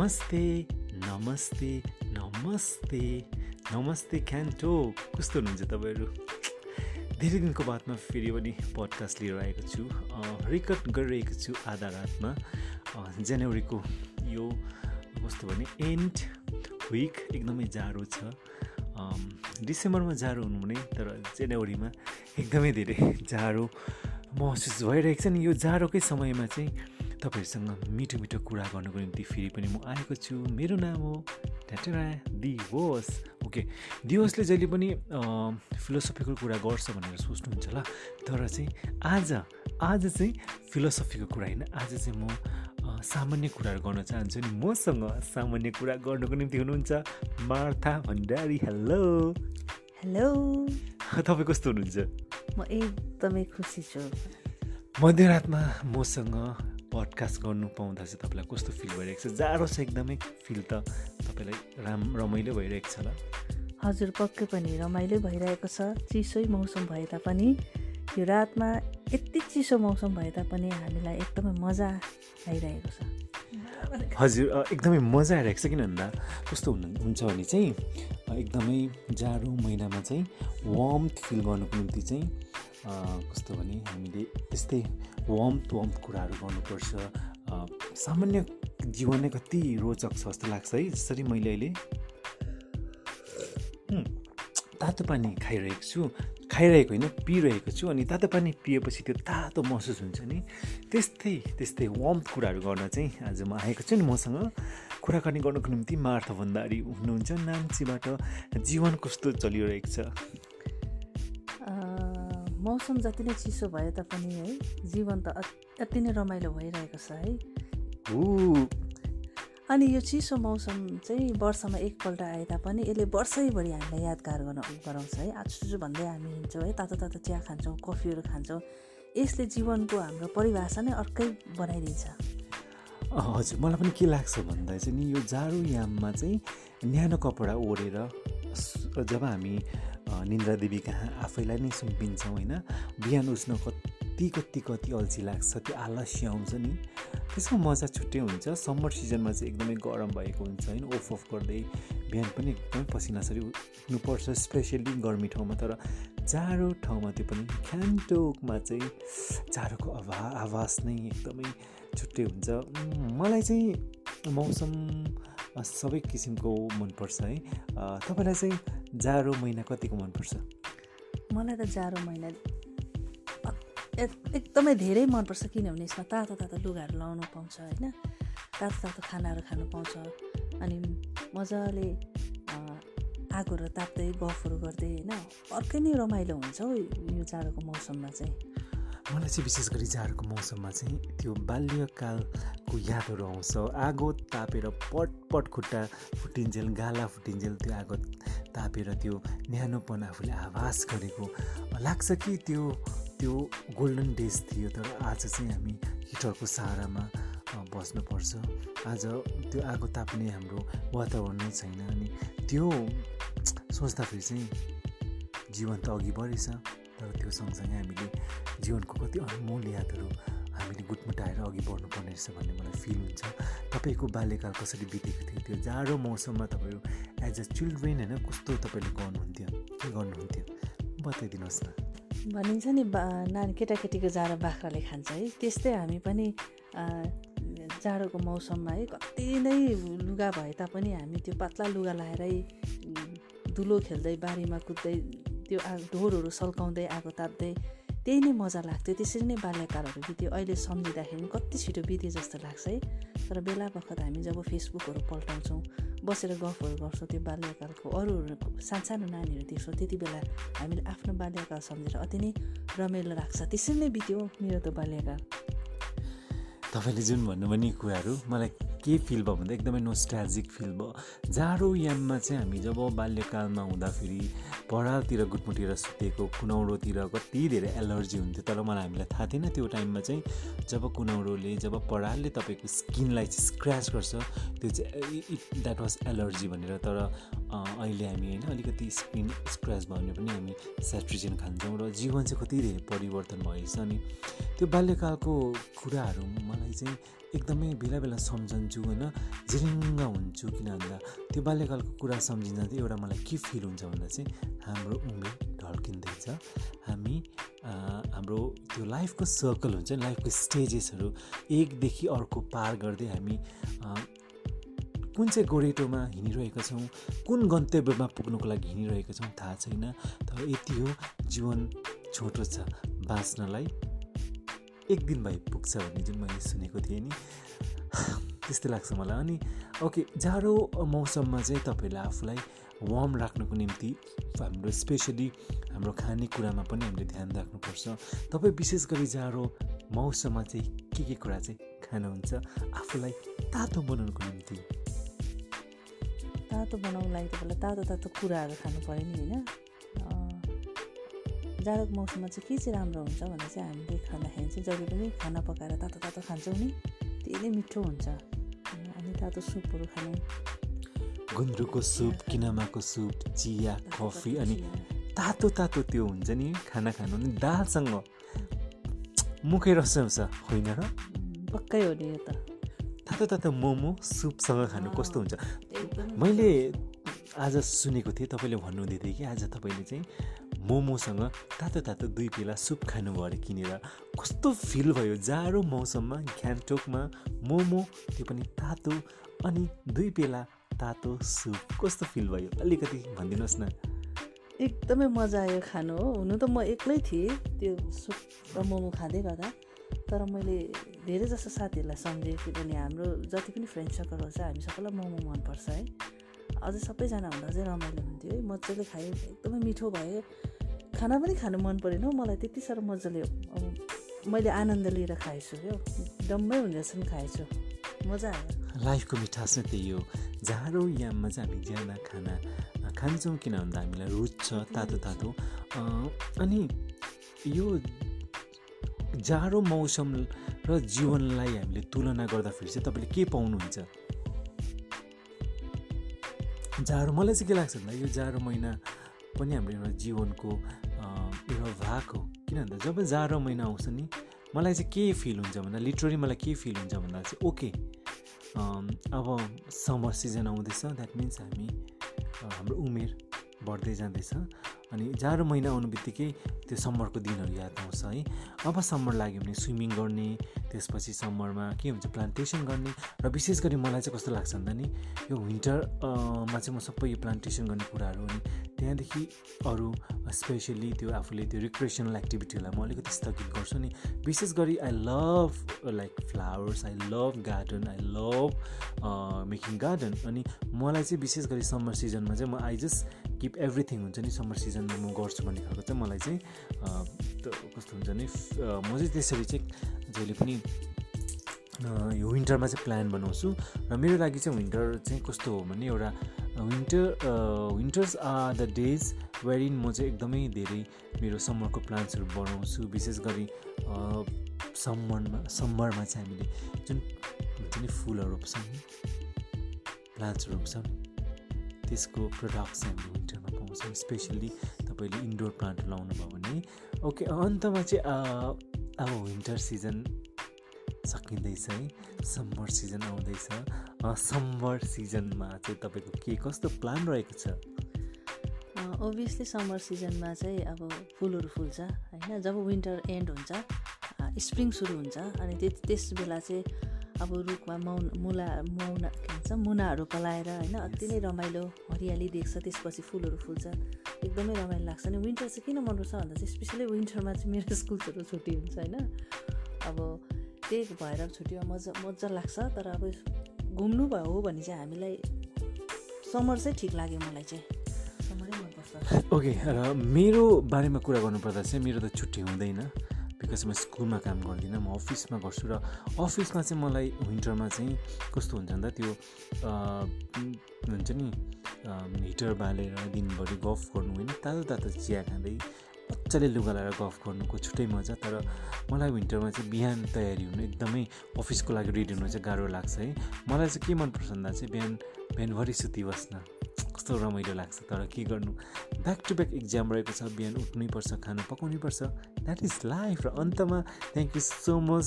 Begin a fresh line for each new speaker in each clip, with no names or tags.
नमस्ते नमस्ते नमस्ते नमस्ते क्यान्टो। कस्तो हुनुहुन्छ तपाईँहरू? धेरै दिनको बादमा फेरि पनि पडकास्ट लिएर आएको छु रेकर्ड गरिरहेको छु आधा रातमा। जनवरीको यो कस्तो भने एन्ड विक एकदमै जाडो छ। डिसेम्बरमा जाडो हुनु भने तर जनवरीमा एकदमै धेरै जाडो महसुस भइरहेको छ। नि यो जाडोकै समयमा चाहिँ तपाईँहरूसँग मिठो मिठो कुरा गर्नुको निम्ति फेरि पनि म आएको छु। मेरो नाम हो ट्याटेरा दिवस। ओके दिवसले जहिले पनि फिलोसफीको कुरा गर्छ भनेर सोच्नुहुन्छ होला तर चाहिँ आज आज चाहिँ फिलोसफीको कुरा होइन। आज चाहिँ म सामान्य कुराहरू गर्न चाहन्छु नि। मसँग सामान्य कुरा गर्नुको निम्ति हुनुहुन्छ मार्था भण्डारी। हेलो।
हेलो।
तपाईँ कस्तो हुनुहुन्छ?
म एकदमै खुसी छु।
मध्यरातमा मसँग पडकास्ट गर्नु पाउँदा चाहिँ तपाईँलाई कस्तो फिल भइरहेको छ जाडो छ एकदमै फिल त तपाईँलाई राम रमाइलो भइरहेको छ ल
हजुर पक्कै पनि रमाइलो भइरहेको छ। चिसै मौसम भए तापनि यो रातमा यति चिसो मौसम भए तापनि हामीलाई एकदमै मजा आइरहेको छ।
हजुर एकदमै मजा आइरहेको छ किन भन्दा कस्तो हुनु हुन्छ भने चाहिँ एकदमै जाडो महिनामा चाहिँ वार्म फिल गर्नुको निम्ति चाहिँ कस्तो भने हामीले त्यस्तै वम्प वम्प कुराहरू गर्नुपर्छ। सामान्य जीवन नै कति रोचक छ जस्तो लाग्छ है जसरी मैले अहिले तातो पानी खाइरहेको छु खाइरहेको होइन पिइरहेको छु अनि तातो पानी पिएपछि त्यो तातो महसुस हुन्छ नि त्यस्तै त्यस्तै वम्प कुराहरू गर्न चाहिँ आज म आएको छु नि मसँग। कुराकानी गर्नुको निम्ति मार्थ भन्दारी हुनुहुन्छ नाम्चीबाट जीवन कस्तो चलिरहेको छ।
मौसम जति नै चिसो भए तापनि है जीवन त अति नै रमाइलो भइरहेको छ है। अनि यो चिसो मौसम चाहिँ वर्षमा एकपल्ट आए तापनि यसले वर्षैभरि हामीलाई यादगार गर्न गराउँछ है। आचुचु भन्दै हामी हिँड्छौँ है तातो तातो चिया खान्छौँ कफीहरू खान्छौँ। यसले जीवनको हाम्रो परिभाषा नै अर्कै बनाइदिन्छ।
हजुर मलाई पनि के लाग्छ भन्दा चाहिँ नि यो जाडो याममा चाहिँ न्यानो कपडा ओढेर जब हामी निन्द्रा देवी कहाँ आफैलाई नै सुम्पिन्छौँ होइन? बिहान उठ्न कति कति कति अल्छी लाग्छ त्यो आलस्य आउँछ नि। त्यसको मजा छुट्टै हुन्छ। समर सिजनमा चाहिँ एकदमै गरम भएको हुन्छ होइन? ओफ अफ गर्दै बिहान पनि एकदमै पसिनासरी उठ्नुपर्छ स्पेसियली गर्मी ठाउँमा। तर जाडो ठाउँमा त्यो पनि ख्यान्टोकमा चाहिँ जाडोको आभा आवाज नै एकदमै छुट्टै हुन्छ। मलाई चाहिँ मौसम सबै किसिमको मनपर्छ है। तपाईँलाई चाहिँ जाडो महिना कतिको मनपर्छ?
मलाई त जाडो महिना एकदमै धेरै मनपर्छ किनभने यसमा तातो तातो लुगाहरू लाउनु पाउँछ होइन? तातो तातो खानाहरू खानु पाउँछ। अनि मजाले आगोहरू ताप्दै गफहरू गर्दै होइन? अर्कै नै रमाइलो हुन्छ हौ यो जाडोको मौसममा चाहिँ।
मलाई चाहिँ विशेष गरी जाडोको मौसममा चाहिँ त्यो बाल्यकालको यादहरू आउँछ। आगो तापेर पट पट खुट्टा फुटिन्जेल गाला फुटिन्जेल त्यो आगो तापेर त्यो न्यानोपन आफूले आभास गरेको लाग्छ कि त्यो त्यो गोल्डन डेज थियो तर आज चाहिँ हामी हिटरको सहारामा बस्नुपर्छ। आज त्यो आगो ताप्ने हाम्रो वातावरण नै छैन अनि त्यो सोच्दाखेरि चाहिँ जीवन त अघि बढेछ। तर त्यो सँगसँगै हामीले जीवनको कति अनमोल यादहरू हामीले गुटमुटाएर अघि बढ्नुपर्ने रहेछ भन्ने मलाई फिल हुन्छ। तपाईँको बाल्यकाल कसरी बितेको थियो? त्यो जाडो मौसममा तपाईँहरू एज अ चिल्ड्रेन होइन कस्तो तपाईँले गर्नुहुन्थ्यो? के गर्नुहुन्थ्यो? बताइदिनुहोस् न।
भनिन्छ नि बा नानी केटाकेटीको जाडो बाख्राले खान्छ है। त्यस्तै हामी पनि जाडोको मौसममा है कति नै लुगा भए तापनि हामी त्यो पातला लुगा लाएरै धुलो खेल्दै बारीमा कुद्दै त्यो ढोरहरू सल्काउँदै आगो ताप्दै त्यही नै मजा लाग्थ्यो। त्यसरी नै बाल्यकालहरू बित्यो अहिले सम्झिँदाखेरि कति छिटो बित्यो जस्तो लाग्छ है। तर बेला बखत हामी जब फेसबुकहरू पल्टाउँछौँ बसेर गफहरू गर्छौँ त्यो बाल्यकालको अरूहरू सानसानो नानीहरू देख्छौँ त्यति बेला हामीले आफ्नो बाल्यकाल सम्झेर अति नै रमाइलो लाग्छ। त्यसरी नै बित्यो मेरो त बाल्यकाल।
तपाईँले जुन भन्नुभयो नि कुराहरू मलाई के फिल भयो भन्दा एकदमै नोस्टाजिक फिल भयो। जाडो याममा चाहिँ हामी जब बाल्यकालमा हुँदाखेरि परालतिर गुटमुटेर सुतेको कुनौरोतिर कति धेरै एलर्जी हुन्थ्यो तर मलाई हामीलाई थाहा थिएन त्यो टाइममा चाहिँ। जब कुनौरोले जब परालले तपाईँको स्किनलाई चाहिँ स्क्र्याच गर्छ त्यो चाहिँ इट द्याट वाज एलर्जी भनेर। तर अहिले हामी होइन अलिकति स्किन स्क्रच भयो भने पनि हामी सेट्रिजन खान्छौँ र जीवन चाहिँ कति धेरै परिवर्तन भएछ अनि त्यो बाल्यकालको कुराहरू मलाई चाहिँ एकदमै बेला बेला सम्झन्छु होइन जिरिङ्ग हुन्छु किन भन्दा त्यो बाल्यकालको कुरा सम्झिँदा चाहिँ एउटा मलाई के फिल हुन्छ भन्दा चाहिँ हाम्रो उमेर ढल्किँदैछ। हामी हाम्रो त्यो लाइफको सर्कल हुन्छ नि लाइफको स्टेजेसहरू एकदेखि अर्को पार गर्दै हामी कुन चाहिँ गोरेटोमा हिँडिरहेका छौँ कुन गन्तव्यमा पुग्नुको लागि हिँडिरहेका छौँ थाहा छैन तर यति हो जीवन छोटो छ बाँच्नलाई। एक दिन भए पुग्छ भन्ने जुन मैले सुनेको थिएँ नि त्यस्तै लाग्छ मलाई। अनि ओके जाडो मौसममा चाहिँ तपाईँहरूले आफूलाई वार्म राख्नुको निम्ति हाम्रो स्पेसली हाम्रो खानेकुरामा पनि हामीले ध्यान राख्नुपर्छ। तपाईँ विशेष गरी जाडो मौसममा चाहिँ के के कुरा चाहिँ खानुहुन्छ आफूलाई तातो बनाउनुको निम्ति?
तातो बनाउनुको लागि तपाईँलाई तातो तातो कुराहरू खानु पऱ्यो नि होइन? जाडोको मौसममा चाहिँ के चाहिँ राम्रो हुन्छ भन्दा चाहिँ हामीले खाँदाखेरि चाहिँ जहिले पनि खाना पकाएर तातो तातो खान्छौँ नि नै मिठो हुन्छ। अनि तातो सुपहरू खानु।
गुन्द्रुकको सुप किनामाको सुप चिया कफी अनि तातो तातो त्यो हुन्छ नि खाना खानु। नि दालसँग मुखै रसाउँछ होइन र?
पक्कै हो नि यो त।
तातो तातो मोमो सुपसँग खानु कस्तो हुन्छ? मैले आज सुनेको थिएँ तपाईँले भन्नुहुँदै थियो कि आज तपाईँले चाहिँ मोमोसँग तातो तातो दुई पेला सुप खानुभयो अरे किनेर। कस्तो फिल भयो? जाडो मौसममा ग्यान्टोकमा मोमो त्यो पनि तातो अनि दुई पेला तातो सुप। कस्तो फिल भयो? अलिकति भनिदिनुहोस् न।
एकदमै मजा आयो खानु हो। हुनु त म एक्लै थिएँ त्यो सुप र मोमो खाँदै गर्दा। तर मैले धेरै जस्तो साथीहरूलाई सम्झेँ किनभने हाम्रो जति पनि फ्रेन्ड सर्कल छ हामी सबैलाई मोमो मनपर्छ है। अझै सबैजना हुँदा अझै रमाइलो हुन्थ्यो है। मजाले खायो एकदमै मिठो भयो। खाना पनि खानु मन परेन हौ मलाई त्यति साह्रो मजाले मैले आनन्द लिएर खाएछु क्या डम्मै हुँदैछन् खाएछु। मजा आयो।
लाइफको मिठास नै त्यही हो। जाडो याममा चाहिँ हामी ज्यादा खाना खान्छौँ किन भन्दा हामीलाई रुच्छ तातो तातो। अनि यो जाडो मौसम र जीवनलाई हामीले तुलना गर्दाखेरि चाहिँ तपाईँले के पाउनुहुन्छ? जाडो मलाई चाहिँ के लाग्छ भन्दा यो जाडो महिना पनि हाम्रो एउटा जीवनको एउटा भाग हो। किन भन्दा जब जाडो महिना आउँछ नि मलाई चाहिँ के फिल हुन्छ भन्दा लिटरली मलाई के फिल हुन्छ भन्दा चाहिँ ओके अब समर सिजन आउँदैछ द्याट मिन्स हामी हाम्रो उमेर बढ्दै जाँदैछ। अनि जाडो महिना आउनु बित्तिकै त्यो समरको दिनहरू याद आउँछ है। अब समर लाग्यो भने स्विमिङ गर्ने त्यसपछि समरमा के हुन्छ प्लान्टेसन गर्ने र विशेष गरी मलाई चाहिँ कस्तो लाग्छ भन्दा नि यो विन्टरमा चाहिँ म सबै यो प्लान्टेसन गर्ने कुराहरू अनि त्यहाँदेखि अरू स्पेसली त्यो आफूले त्यो रिक्रेसनल एक्टिभिटीहरूलाई म अलिकति स्थगित गर्छु नि विशेष गरी I love like flowers I love garden I love making garden अनि मलाई चाहिँ विशेष गरी समर सिजनमा चाहिँ म आई जस्ट किप एभ्रिथिङ हुन्छ नि समर म गर्छु भन्ने खालको चाहिँ मलाई चाहिँ कस्तो हुन्छ नि म चाहिँ त्यसरी चाहिँ जहिले पनि यो विन्टरमा चाहिँ प्लान बनाउँछु। र मेरो लागि चाहिँ विन्टर चाहिँ कस्तो हो भने एउटा winter winters are the days wherein म चाहिँ एकदमै धेरै मेरो समरको प्लान्ट्सहरू बनाउँछु। विशेष गरी समरमा समरमा चाहिँ हामीले जुन हुन्छ नि फुलहरू रोप्छौँ प्लान्ट्सहरू रोप्छौँ त्यसको प्रडक्ट्स हामीले पाउँछौँ स्पेसल्ली तपाईँले इन्डोर प्लान्ट लाउनु भयो भने। ओके अन्तमा चाहिँ अब विन्टर सिजन सकिँदैछ है। समर सिजन आउँदैछ। समर सिजनमा चाहिँ तपाईँको के कस्तो प्लान रहेको छ?
ओभियसली समर सिजनमा चाहिँ अब फुलहरू फुल्छ होइन? जब विन्टर एन्ड हुन्छ स्प्रिङ सुरु हुन्छ अनि त्यस बेला चाहिँ अब रुखमा मौन मुला मौना के भन्छ मुनाहरू पलाएर होइन अति नै रमाइलो हरियाली देख्छ त्यसपछि फुलहरू फुल्छ। एकदमै रमाइलो लाग्छ। अनि विन्टर चाहिँ किन मनपर्छ भन्दा चाहिँ स्पेसली विन्टरमा चाहिँ मेरो स्कुल्सहरू छुट्टी हुन्छ होइन। अब त्यही भएर छुट्टीमा मजा मजा लाग्छ तर अब घुम्नु भयो हो भने चाहिँ हामीलाई समर चाहिँ ठिक लाग्यो मलाई चाहिँ। समरै मनपर्छ।
ओके र मेरो बारेमा कुरा गर्नुपर्दा चाहिँ मेरो त छुट्टी हुँदैन। बिकज म स्कुलमा काम गर्दिनँ म अफिसमा गर्छु र अफिसमा चाहिँ मलाई विन्टरमा चाहिँ कस्तो हुन्छ भन्दा त्यो हुन्छ नि हिटर बालेर दिनभरि गफ गर्नु होइन तातो तातो चिया खाँदै मजाले लुगा लगाएर गफ गर्नुको छुट्टै मजा तर मलाई विन्टरमा चाहिँ बिहान तयारी हुनु एकदमै अफिसको लागि रेडी हुनु चाहिँ गाह्रो लाग्छ है। मलाई चाहिँ के मनपर्छ भन्दा चाहिँ बिहान बिहानभरि सुतिबस्न कस्तो रमाइलो लाग्छ तर के गर्नु? ब्याक टु ब्याक इक्जाम रहेको छ बिहान उठ्नैपर्छ खानु पकाउनै द्याट इज लाइफ र अन्तमा thank you so much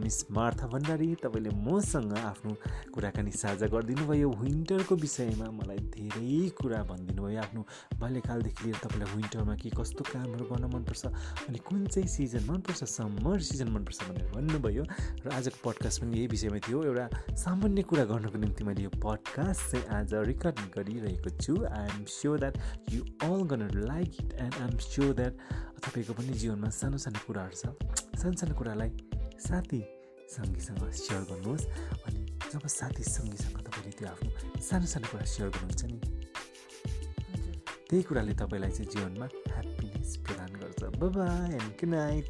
miss Martha Bhandari तपाईँले मसँग आफ्नो कुराकानी साझा गरिदिनु भयो विन्टरको विषयमा मलाई धेरै कुरा भनिदिनु भयो आफ्नो बाल्यकालदेखि लिएर तपाईँलाई विन्टरमा के कस्तो कामहरू गर्न मनपर्छ अनि कुन चाहिँ सिजन मनपर्छ समर सिजन मनपर्छ भनेर भन्नुभयो। र आजको पडकास्ट पनि यही विषयमा थियो। एउटा सामान्य कुरा गर्नको निम्ति मैले यो पडकास्ट चाहिँ आज रेकर्ड गरिरहेको छु. I am sure that you all gonna like it and I am sure that तपाईँको पनि जीवनमा सानो सानो कुराहरू छ। सानो सानो कुरालाई साथी सङ्गीसँग सेयर गर्नुहोस् अनि जब साथी सङ्गीसँग तपाईँले त्यो आफ्नो सानो सानो कुरा सेयर गर्नुहुन्छ नि त्यही कुराले तपाईँलाई चाहिँ जीवनमा ह्याप्पिनेस प्रदान गर्छ। By and good night